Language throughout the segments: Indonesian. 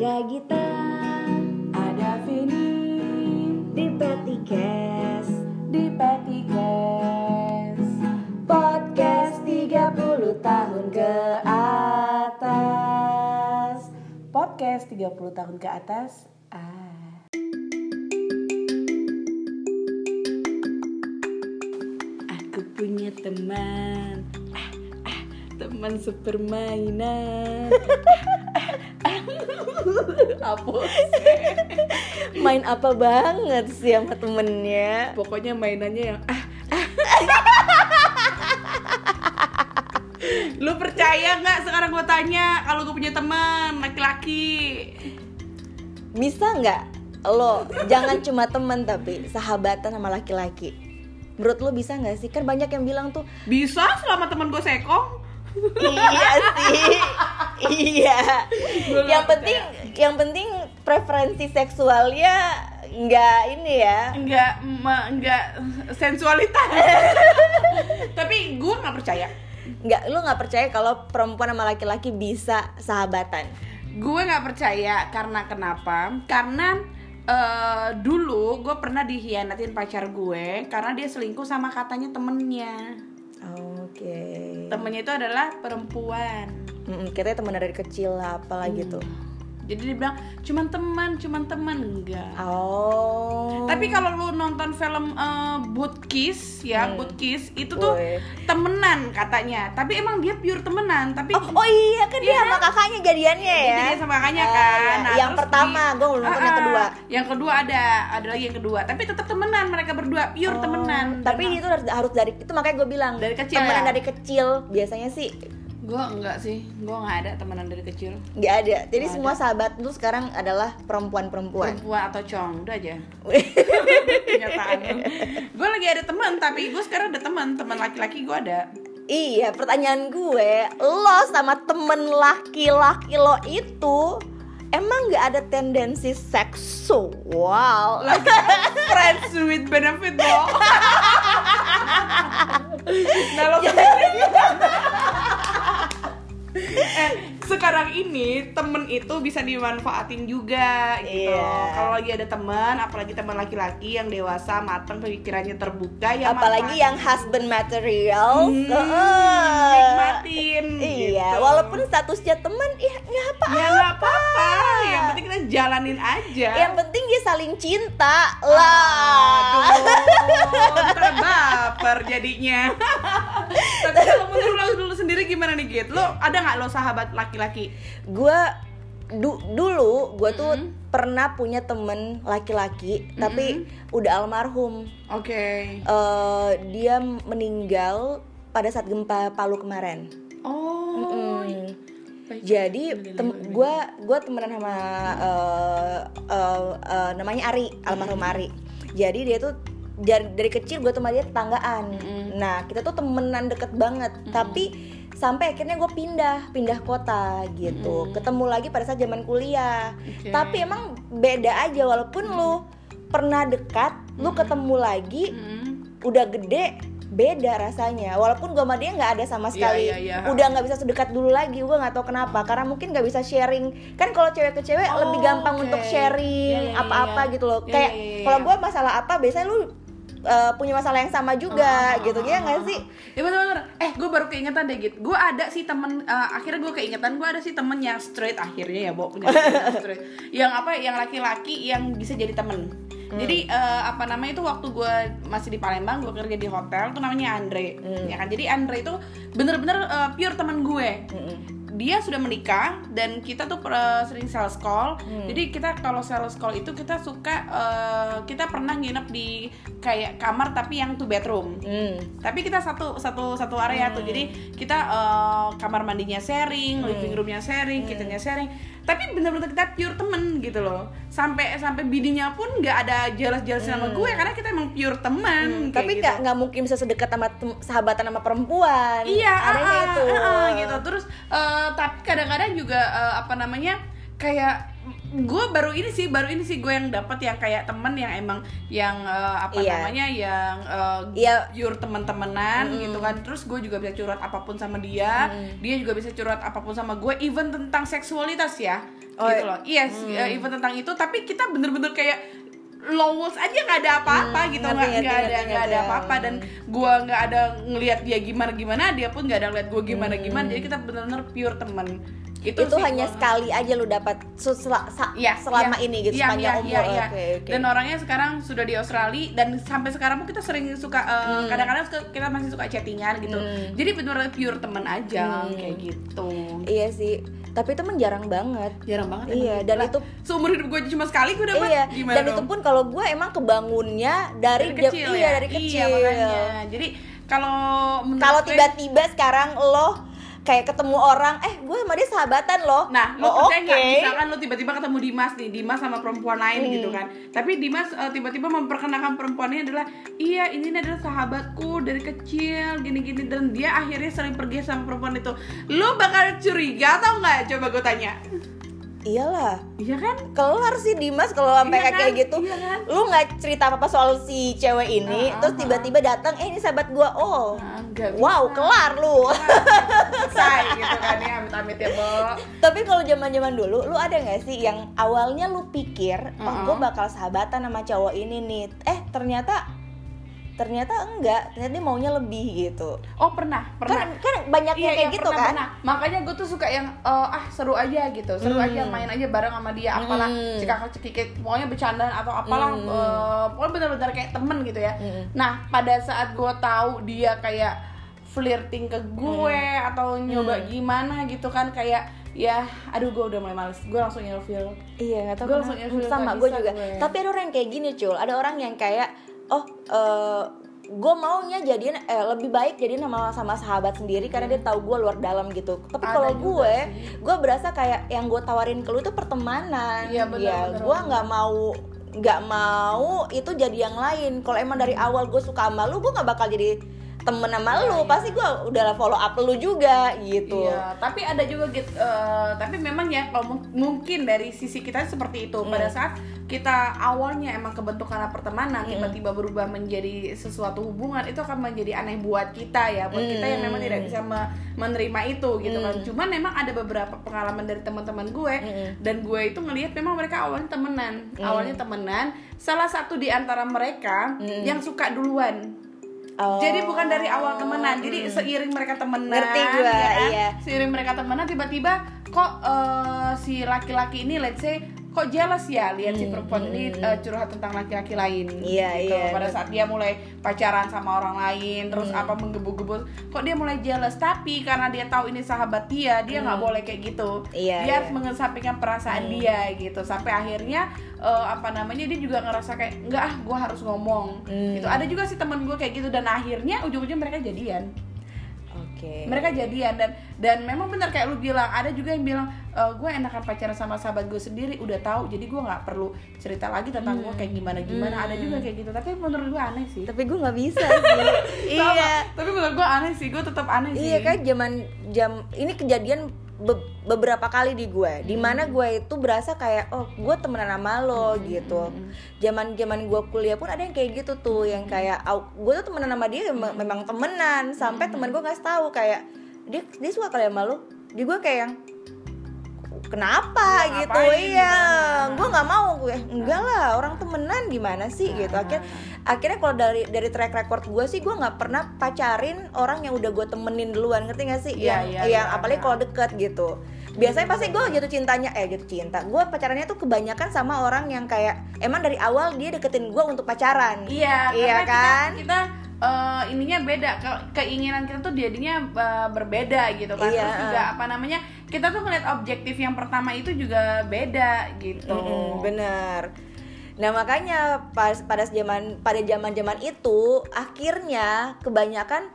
Ada Gita, Ada Vini di Petikes di Petikes Podcast 30 tahun ke atas. Podcast 30 tahun ke atas ah. Aku punya teman Teman sepermainan Apa? Main apa banget sih sama temennya? Pokoknya mainannya yang ah, Lu percaya nggak? Sekarang gue tanya kalau gue punya teman laki-laki? Bisa nggak? Lo jangan cuma temen tapi sahabatan sama laki-laki. Menurut lo bisa nggak sih? Kan banyak yang bilang tuh Bisa selama teman gue sekong. Iya sih Iya Yang nggak penting Yang penting preferensi seksualnya nggak ini ya Enggak, ma- enggak sensualitas. Tapi gue nggak percaya. nggak lu nggak percaya kalau perempuan sama laki-laki bisa sahabatan Gue nggak percaya karena kenapa? Karena eh, dulu gue pernah dihianatin pacar gue karena dia selingkuh sama katanya temennya. oke Temennya itu adalah perempuan. Mm, katanya teman dari kecil lah apalah gitu Jadi dia bilang cuman teman, cuman teman enggak. oh Tapi kalau lu nonton film eh, Boot Kiss ya, Boot Kiss itu tuh temenan katanya. Tapi emang dia pure temenan, tapi oh, oh iya kan dia sama kakaknya jadiannya ya Jadi dia sama kakaknya Ah, kan. iya. Nah, yang pertama gue belum nonton yang Ah, kedua ah. Yang kedua ada, ada lagi yang kedua. Tapi tetap temenan mereka berdua, pure Oh, temenan. tapi itu harus harus dari itu makanya gue bilang Dari kecil temenan ya? dari kecil biasanya sih gue enggak sih, gue nggak ada temenan dari kecil. nggak ada jadi Nggak semua sahabat lu sekarang adalah perempuan-perempuan Perempuan atau cong, udah aja. Kenyataan. gue lagi ada teman, tapi gue sekarang ada teman, teman laki-laki gue ada. Iya, pertanyaan gue, lo sama temen laki-laki lo itu emang nggak ada tendensi seksual? Lagi friends with benefit lo. nah lo sekarang ini temen itu bisa dimanfaatin juga gitu Iya. kalau lagi ada teman apalagi teman laki-laki yang dewasa matang pemikirannya terbuka ya Apalagi manfaatin. yang husband material, Hmm, nikmatin Iya, gitu. walaupun statusnya temen, ya nggak apa-apa. ya nggak apa-apa yang penting kita jalanin aja Yang penting dia saling cinta lah. Aduh, ntar baper jadinya. Tapi kalau menurut lo dulu sendiri gimana nih Git? Lo ada nggak lo sahabat laki-laki? gue du- dulu gue tuh Mm-hmm. pernah punya temen laki-laki tapi udah almarhum Oke. Eh, dia meninggal pada saat gempa Palu kemarin Oh. Mm. Baik. jadi gue gue temenan sama eh, eh, eh, namanya Ari almarhum Ari jadi dia tuh dari, dari kecil gue tuh sama dia tetanggaan nah kita tuh temenan deket banget tapi sampai akhirnya gue pindah pindah kota gitu ketemu lagi pada saat zaman kuliah Oke. tapi emang beda aja walaupun lu pernah dekat lu ketemu lagi Mm. udah gede beda rasanya walaupun gue sama dia nggak ada sama sekali iya, iya. udah nggak bisa sedekat dulu lagi gue nggak tahu kenapa karena mungkin nggak bisa sharing kan kalau cewek ke cewek Oh, lebih gampang oke. untuk Iya, sharing iya, iya, apa-apa iya. gitu loh Iya, kayak iya, iya, kalau iya. gue masalah apa biasanya lu uh, punya masalah yang sama juga Ah, gitu ya nggak sih ah. Ya bener-bener. Eh, gue baru keingetan deh Git. Gue ada sih temen. eh, akhirnya gue keingetan gue ada sih temen yang straight akhirnya ya, Bo punya straight. Yang apa? Yang laki-laki yang bisa jadi temen. Jadi eh, apa namanya itu waktu gue masih di Palembang, gue kerja di hotel, tuh namanya Andre, ya kan. Jadi Andre itu bener-bener eh, pure temen gue. Dia sudah menikah dan kita tuh eh, sering sales call. Jadi kita kalau sales call itu kita suka eh, kita pernah nginep di kayak kamar tapi yang two bedroom. Hmm. tapi kita satu satu satu area tuh. Jadi kita eh, kamar mandinya sharing living roomnya sharing kitchennya sharing. Tapi bener-bener kita pure temen gitu loh. Sampai sampai bidinya pun nggak ada jelas-jelas sama gue karena kita emang pure temen kayak tapi gitu. nggak nggak mungkin bisa sedekat sama sahabatan sama perempuan. Iya, adanya ah, itu. ah, ah, gitu. Terus eh, tapi kadang-kadang juga eh, apa namanya kayak gue baru ini sih baru ini sih gue yang dapat yang kayak temen yang emang yang eh, apa Iya. namanya yang eh, Iya. pure teman-temanan gitu kan. Terus gue juga bisa curhat apa pun sama dia. Dia juga bisa curhat apa pun sama gue even tentang seksualitas ya. Oh, gitu loh. Yes eh, even tentang itu. Tapi kita bener-bener kayak lowes aja nggak ada apa-apa Hmm, gitu nggak nggak ada nggak ada apa-apa. Dan gue nggak ada ngelihat dia gimana gimana dia pun nggak ada ngeliat gue gimana gimana. Jadi kita bener-bener pure temen. Itu, itu hanya gua- sekali aja lu dapat sel- Iya, selama iya. ini gitu Iya, sepanjang iya, umur. iya, iya. oke. Oke dan orangnya sekarang sudah di Australia dan sampai sekarang pun kita sering suka eh, Hmm. kadang-kadang suka- kita masih suka chattingan gitu. Jadi benar-benar pure temen aja Hmm. kayak gitu. Iya sih tapi itu menjarang banget. Jarang banget Iya, dan Lah, itu- seumur hidup gue cuma sekali gue dapat iya gimana dan dong? itu pun kalau gue emang kebangunnya dari, dari jam- kecil iya ya? dari kecil. iya makanya. Jadi kalau kalau tiba-tiba sekarang lo kayak ketemu orang eh gue sama dia sahabatan loh Nah, lo oh, percaya nggak misalkan lo tiba-tiba ketemu Dimas nih, Dimas sama perempuan lain Hmm. gitu kan. Tapi Dimas eh, tiba-tiba memperkenalkan perempuannya adalah, iya ini adalah sahabatku dari kecil, gini-gini dan dia akhirnya sering pergi sama perempuan itu. Lo bakal curiga atau nggak? Coba gue tanya. Iyalah Iya kan? kelar sih Dimas kalau sampai Iya kayak kan? kayak gitu Iya kan? lu nggak cerita apa apa soal si cewek ini Ah, terus tiba-tiba datang eh ini sahabat gue oh Nah, nggak wow bisa. kelar lu Selesai gitu kan ya, amit-amit ya, Bo. tapi kalau zaman zaman dulu lu ada nggak sih yang awalnya lu pikir oh Uh-uh. gue bakal sahabatan sama cowok ini nih eh ternyata ternyata enggak ternyata dia maunya lebih gitu Oh, pernah, pernah. kan kan banyak yang kayak iya, gitu pernah, kan pernah. Makanya gue tuh suka yang eh, ah seru aja gitu, seru Hmm. aja main aja bareng sama dia, apalah Hmm. cikak cekikik, pokoknya bercandaan atau apalah, Hmm. eh, pokoknya benar-benar kayak temen gitu ya. Hmm. Nah pada saat gue tahu dia kayak flirting ke gue Hmm. atau nyoba gimana gitu kan kayak ya aduh gue udah mulai males gue langsung ilfeel Iya, nggak tahu Gua kenapa. langsung ilfeel, sama gue juga. gue. Tapi ada orang yang kayak gini, cul. Ada orang yang kayak, oh, eh gue maunya jadian eh, lebih baik jadian sama sama sahabat sendiri karena dia tahu gue luar dalam gitu. Tapi kalau gue, gue berasa kayak yang gue tawarin ke lu itu pertemanan. Iya, bener, Ya, bener, gue nggak mau nggak mau itu jadi yang lain. Kalau emang dari awal gue suka sama lu, gue nggak bakal jadi temen sama Iya, lu. iya. Pasti gue udah follow up lu juga gitu. Iya, tapi ada juga gitu. eh, tapi memang ya kalau mu- mungkin dari sisi kita seperti itu. Pada Hmm. saat kita awalnya emang kebentuk karena pertemanan, Hmm. tiba-tiba berubah menjadi sesuatu hubungan, itu akan menjadi aneh buat kita ya. Buat kita yang memang Hmm. tidak bisa me- menerima itu gitu kan. Hmm. Cuman memang ada beberapa pengalaman dari teman-teman gue Hmm. dan gue itu ngelihat memang mereka awalnya temenan. Hmm. Awalnya temenan, salah satu di antara mereka Hmm. yang suka duluan. Oh. Jadi bukan dari awal temenan. Jadi seiring mereka temenan, Ngerti gua, ya kan? iya. Seiring mereka temenan tiba-tiba kok eh, si laki-laki ini let's say kok jealous ya lihat si perempuan ini eh, curhat tentang laki-laki lain. Hmm, Iya, gitu. iya. Pada saat dia mulai pacaran sama orang lain, terus Hmm. apa menggebu-gebu, kok dia mulai jealous. Tapi karena dia tahu ini sahabat dia, dia nggak boleh kayak gitu. Hmm. Iya, dia iya. harus mengesampingkan perasaan dia gitu. Sampai akhirnya eh, apa namanya dia juga ngerasa kayak enggak ah, gue harus ngomong. Hmm. Gitu. Ada juga sih temen gue kayak gitu dan akhirnya ujung-ujung mereka jadian Oke. mereka jadian dan dan memang benar kayak lu bilang ada juga yang bilang e, gue enakan pacaran sama sahabat gue sendiri udah tahu jadi gue nggak perlu cerita lagi tentang gue kayak gimana gimana ada juga kayak gitu tapi menurut gue aneh sih Tapi gue nggak bisa sih. Sama. iya. tapi menurut gue aneh sih gue tetap aneh sih Iya kan zaman jam ini kejadian be- beberapa kali di gue, di mana Hmm. gue itu berasa kayak oh gue temenan sama lo gitu. Zaman zaman gue kuliah pun ada yang kayak gitu tuh, yang Hmm. kayak gue tuh temenan sama dia me- memang temenan, sampai Hmm. teman gue ngasih tahu kayak dia dia suka kali sama lo, di gue kayak yang kenapa? Gitu. iya gue nggak mau. Gue enggak lah orang temenan gimana sih? Gitu. Ah. akhirnya akhirnya kalau dari dari track record gue sih gue nggak pernah pacarin orang yang udah gue temenin duluan. Ngerti gak sih? Iya, yang iya, yang iya, apalagi iya. kalau deket gitu. Biasanya pasti gue jatuh cintanya eh jatuh cinta. Gue pacarannya tuh kebanyakan sama orang yang kayak emang dari awal dia deketin gue untuk pacaran. Iya iya karena kan? kita, kita eh, ininya beda. Ke- keinginan kita tuh jadinya eh, berbeda gitu kan. Iya. terus juga apa namanya kita tuh ngeliat objektif yang pertama itu juga beda gitu. Mm-mm, bener nah makanya pas pada zaman pada zaman zaman itu akhirnya kebanyakan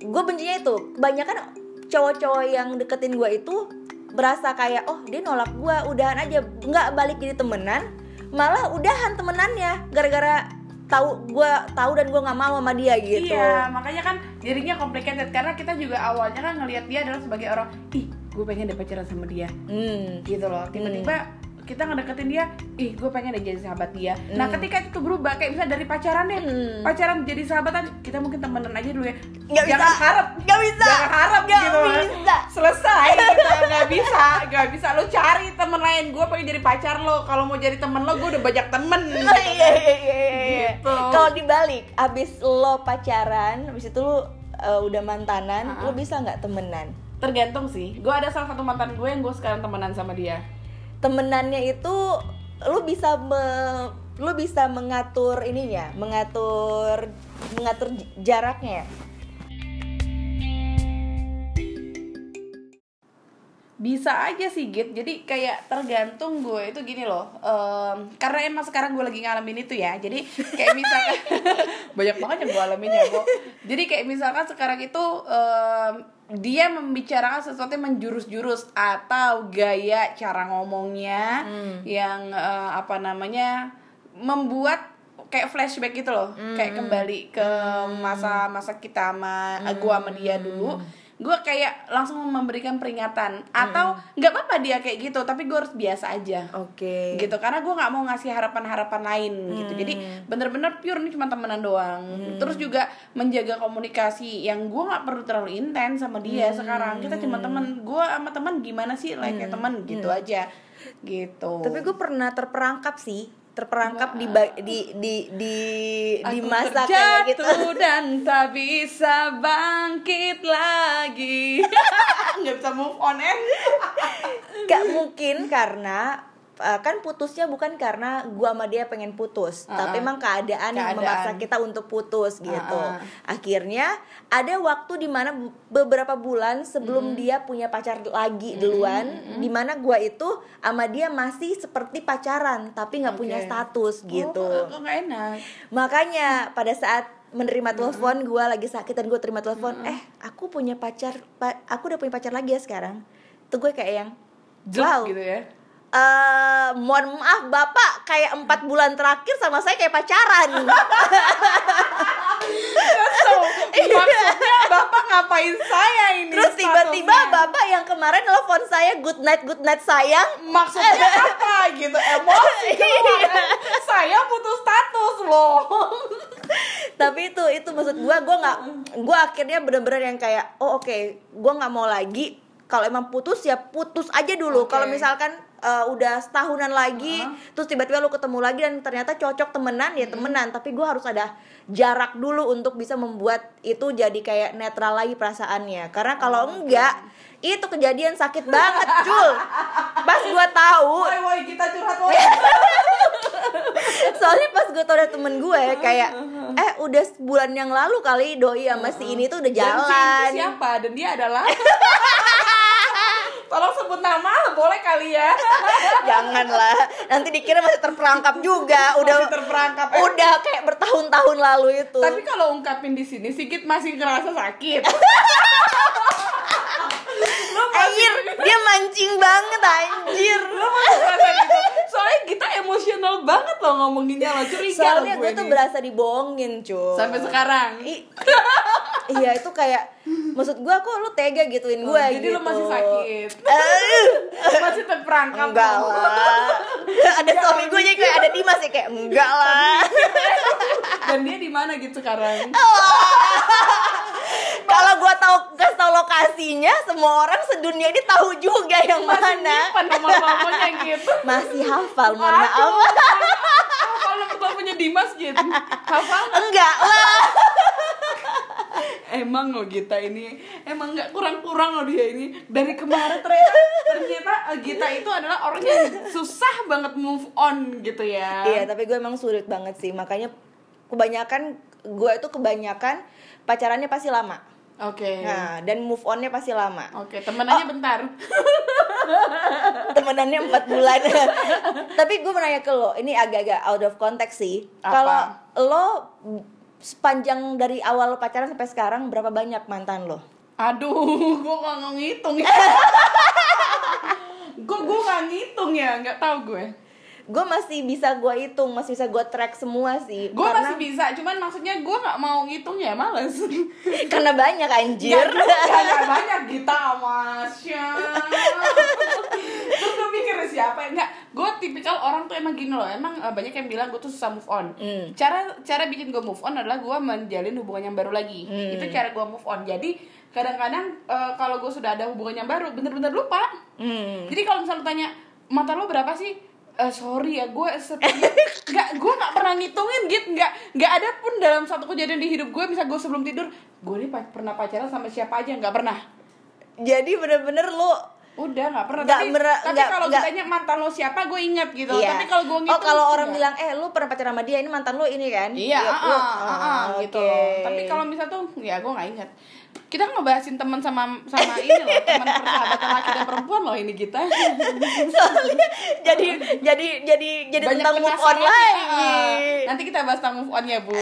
gue bencinya itu kebanyakan cowok-cowok yang deketin gue itu berasa kayak oh dia nolak gue udahan aja. Nggak balik jadi temenan malah udahan temenannya gara-gara tahu gue tahu dan gue nggak mau sama dia gitu. Iya, makanya kan jadinya complicated. Karena kita juga awalnya kan ngelihat dia adalah sebagai orang ih gue pengen deh pacaran sama dia. Hmm. gitu loh. Tiba-tiba kita ngedeketin dia ih gue pengen deh jadi sahabat dia nah ketika itu berubah kayak misalnya dari pacaran deh Hmm. pacaran jadi sahabatan kita mungkin temenan aja dulu ya jangan bisa. harap Nggak bisa. jangan harap Nggak gitu bisa. selesai gitu. nggak bisa nggak bisa lo cari temen lain gue pengen jadi pacar lo kalau mau jadi temen lo gue udah banyak temen Iya, iya, iya, iya, iya. Gitu. Kalau dibalik, abis lo pacaran, abis itu lo uh, udah mantanan, Uh-uh. lo bisa nggak temenan? tergantung sih gue ada salah satu mantan gue yang gue sekarang temenan sama dia Temenannya itu lo bisa me- lo bisa mengatur ininya, mengatur mengatur jaraknya. Bisa aja sih Git. Jadi kayak tergantung gue itu gini loh em, karena emang sekarang gue lagi ngalamin itu ya. Jadi kayak misalkan banyak banget yang gue alamin ya Bo. jadi kayak misalkan sekarang itu em, dia membicarakan sesuatu yang menjurus-jurus atau gaya cara ngomongnya yang eh, apa namanya membuat kayak flashback gitu loh. Kayak kembali ke masa-masa kita sama gua sama dia dulu gue kayak langsung memberikan peringatan. Atau nggak apa-apa dia kayak gitu tapi gue harus biasa aja. Oke. gitu karena gue nggak mau ngasih harapan-harapan lain gitu. Jadi bener-bener pure ini cuma temenan doang. Terus juga menjaga komunikasi yang gue nggak perlu terlalu intens sama dia sekarang. Kita cuma temen gue sama teman gimana sih? Like kayak teman gitu aja. Gitu. Tapi gue pernah terperangkap sih, terperangkap di ba- di di di di Aku masa kayak gitu. terjatuh dan tak bisa bangkit lagi. Nggak bisa move on eh. Gak mungkin karena uh, kan putusnya bukan karena gua sama dia pengen putus, Uh-uh. tapi emang keadaan, yang Keadaan. memaksa kita untuk putus gitu. Uh-uh. Akhirnya ada waktu di mana bu- beberapa bulan sebelum Hmm. dia punya pacar lagi duluan, di mana gua itu sama dia masih seperti pacaran tapi nggak punya Oke. status gitu. oh, kok enak Makanya pada saat menerima telepon Hmm. gua lagi sakit dan gue terima telepon eh aku punya pacar pa- aku udah punya pacar lagi ya sekarang tuh gue kayak yang Jok wow gitu ya eh, mohon maaf bapak kayak empat bulan terakhir sama saya kayak pacaran. So, maksudnya bapak ngapain saya ini? Terus tiba-tiba bapak yang kemarin telepon saya good night good night sayang. Maksudnya apa gitu? Emosi. Iya. saya putus status loh. Tapi itu itu maksud gue gue nggak gue akhirnya bener-bener yang kayak oh oke gue nggak mau lagi. Kalau emang putus ya putus aja dulu. Oke. kalau misalkan uh, udah setahunan lagi terus tiba-tiba lu ketemu lagi dan ternyata cocok temenan ya temenan. Tapi gue harus ada jarak dulu untuk bisa membuat itu jadi kayak netral lagi perasaannya. Karena kalau enggak itu kejadian sakit banget cul. Pas gue tahu woi woi kita curhat woi. Soalnya pas gue tau ada temen gue kayak eh udah sebulan yang lalu kali doi sama si ini tuh udah dan si itu jalan. siapa? Dan dia adalah tolong sebut nama boleh kali ya? Janganlah. Nanti dikira masih terperangkap juga. Udah Masih terperangkap, eh. udah kayak bertahun-tahun lalu itu. Tapi kalau ungkapin di sini Sigit masih ngerasa sakit. Anjir dia mancing banget anjir. Masih ngerasa gitu. Soalnya kita emosional banget loh ngomonginnya lo curiga soalnya loh gue tuh berasa dibohongin cuy. Sampai sekarang. I- iya itu kayak maksud gue kok lu tega gituin gue Oh, jadi gitu. lo masih sakit. Eh, masih terperangkap enggak lah. Ada suami gue jadi kayak ada Dimas ya kayak enggak lah. Dan dia di mana gitu sekarang? Kalau gue tahu kasih tahu lokasinya semua orang sedunia ini tahu juga yang masih mana. gitu masih hafal mohon maaf. Hafal nomor punya Dimas gitu hafal enggak lah emang lo Gita ini. Emang nggak kurang-kurang lo dia ini. Dari kemarin ternyata ternyata eh, Gita itu adalah orang yang susah banget move on gitu ya. Iya tapi gue emang sulit banget sih. Makanya kebanyakan gue itu kebanyakan pacarannya pasti lama. Oke. Nah dan move onnya pasti lama. Oke temenannya bentar. Temenannya empat bulan. Tapi gue mau nanya ke lo ini agak-agak out of context sih. Kalau lo sepanjang dari awal pacaran sampai sekarang berapa banyak mantan lo? Aduh gue nggak ngitung ya. Gue gue nggak ngitung ya nggak tahu gue. Gue masih bisa gue hitung masih bisa gue track semua sih. Gue karena masih bisa cuman maksudnya gue nggak mau ngitung ya males. Karena banyak anjir. Gak gak banyak Gita Masya. Apa ya enggak gue tipikal orang tuh emang gini loh emang eh, banyak yang bilang gue tuh susah move on. Hmm. cara cara bikin gue move on adalah gue menjalin hubungan yang baru lagi. Hmm. itu cara gue move on. Jadi kadang-kadang eh, kalau gue sudah ada hubungan yang baru bener-bener lupa. Hmm. jadi kalau misalnya tanya mata lo berapa sih? Eh, sorry ya gue setiap nggak gue nggak pernah ngitungin gitu nggak nggak ada pun dalam satu kejadian di hidup gue bisa gue sebelum tidur gue pa- pernah pacaran sama siapa aja? Nggak pernah. Jadi bener-bener lu udah nggak pernah Nggak tapi, mer- tapi kalau ditanya mantan lo siapa gue inget gitu Iya. tapi kalau gue Oh ngitung kalau orang nggak. bilang eh lu pernah pacaran sama dia ini mantan lu ini kan? iya Ya, ah, ah, ah, ah, gitu loh tapi kalau misal tuh ya gue nggak inget kita ngebahasin teman sama sama ini loh teman persahabatan laki dan perempuan loh ini kita soalnya jadi jadi jadi jadi Banyak tentang move on lagi. Ah, Nanti kita bahas tentang move on ya, Bu.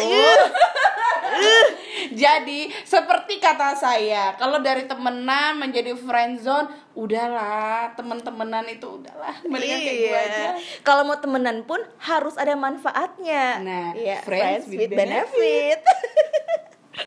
Jadi, seperti kata saya, kalau dari temenan menjadi friendzone, udahlah, temen-temenan itu udahlah, mendingan kayak gue aja. Iya. Kalau mau temenan pun harus ada manfaatnya. Nah, Iya, friends friends, with with benefit.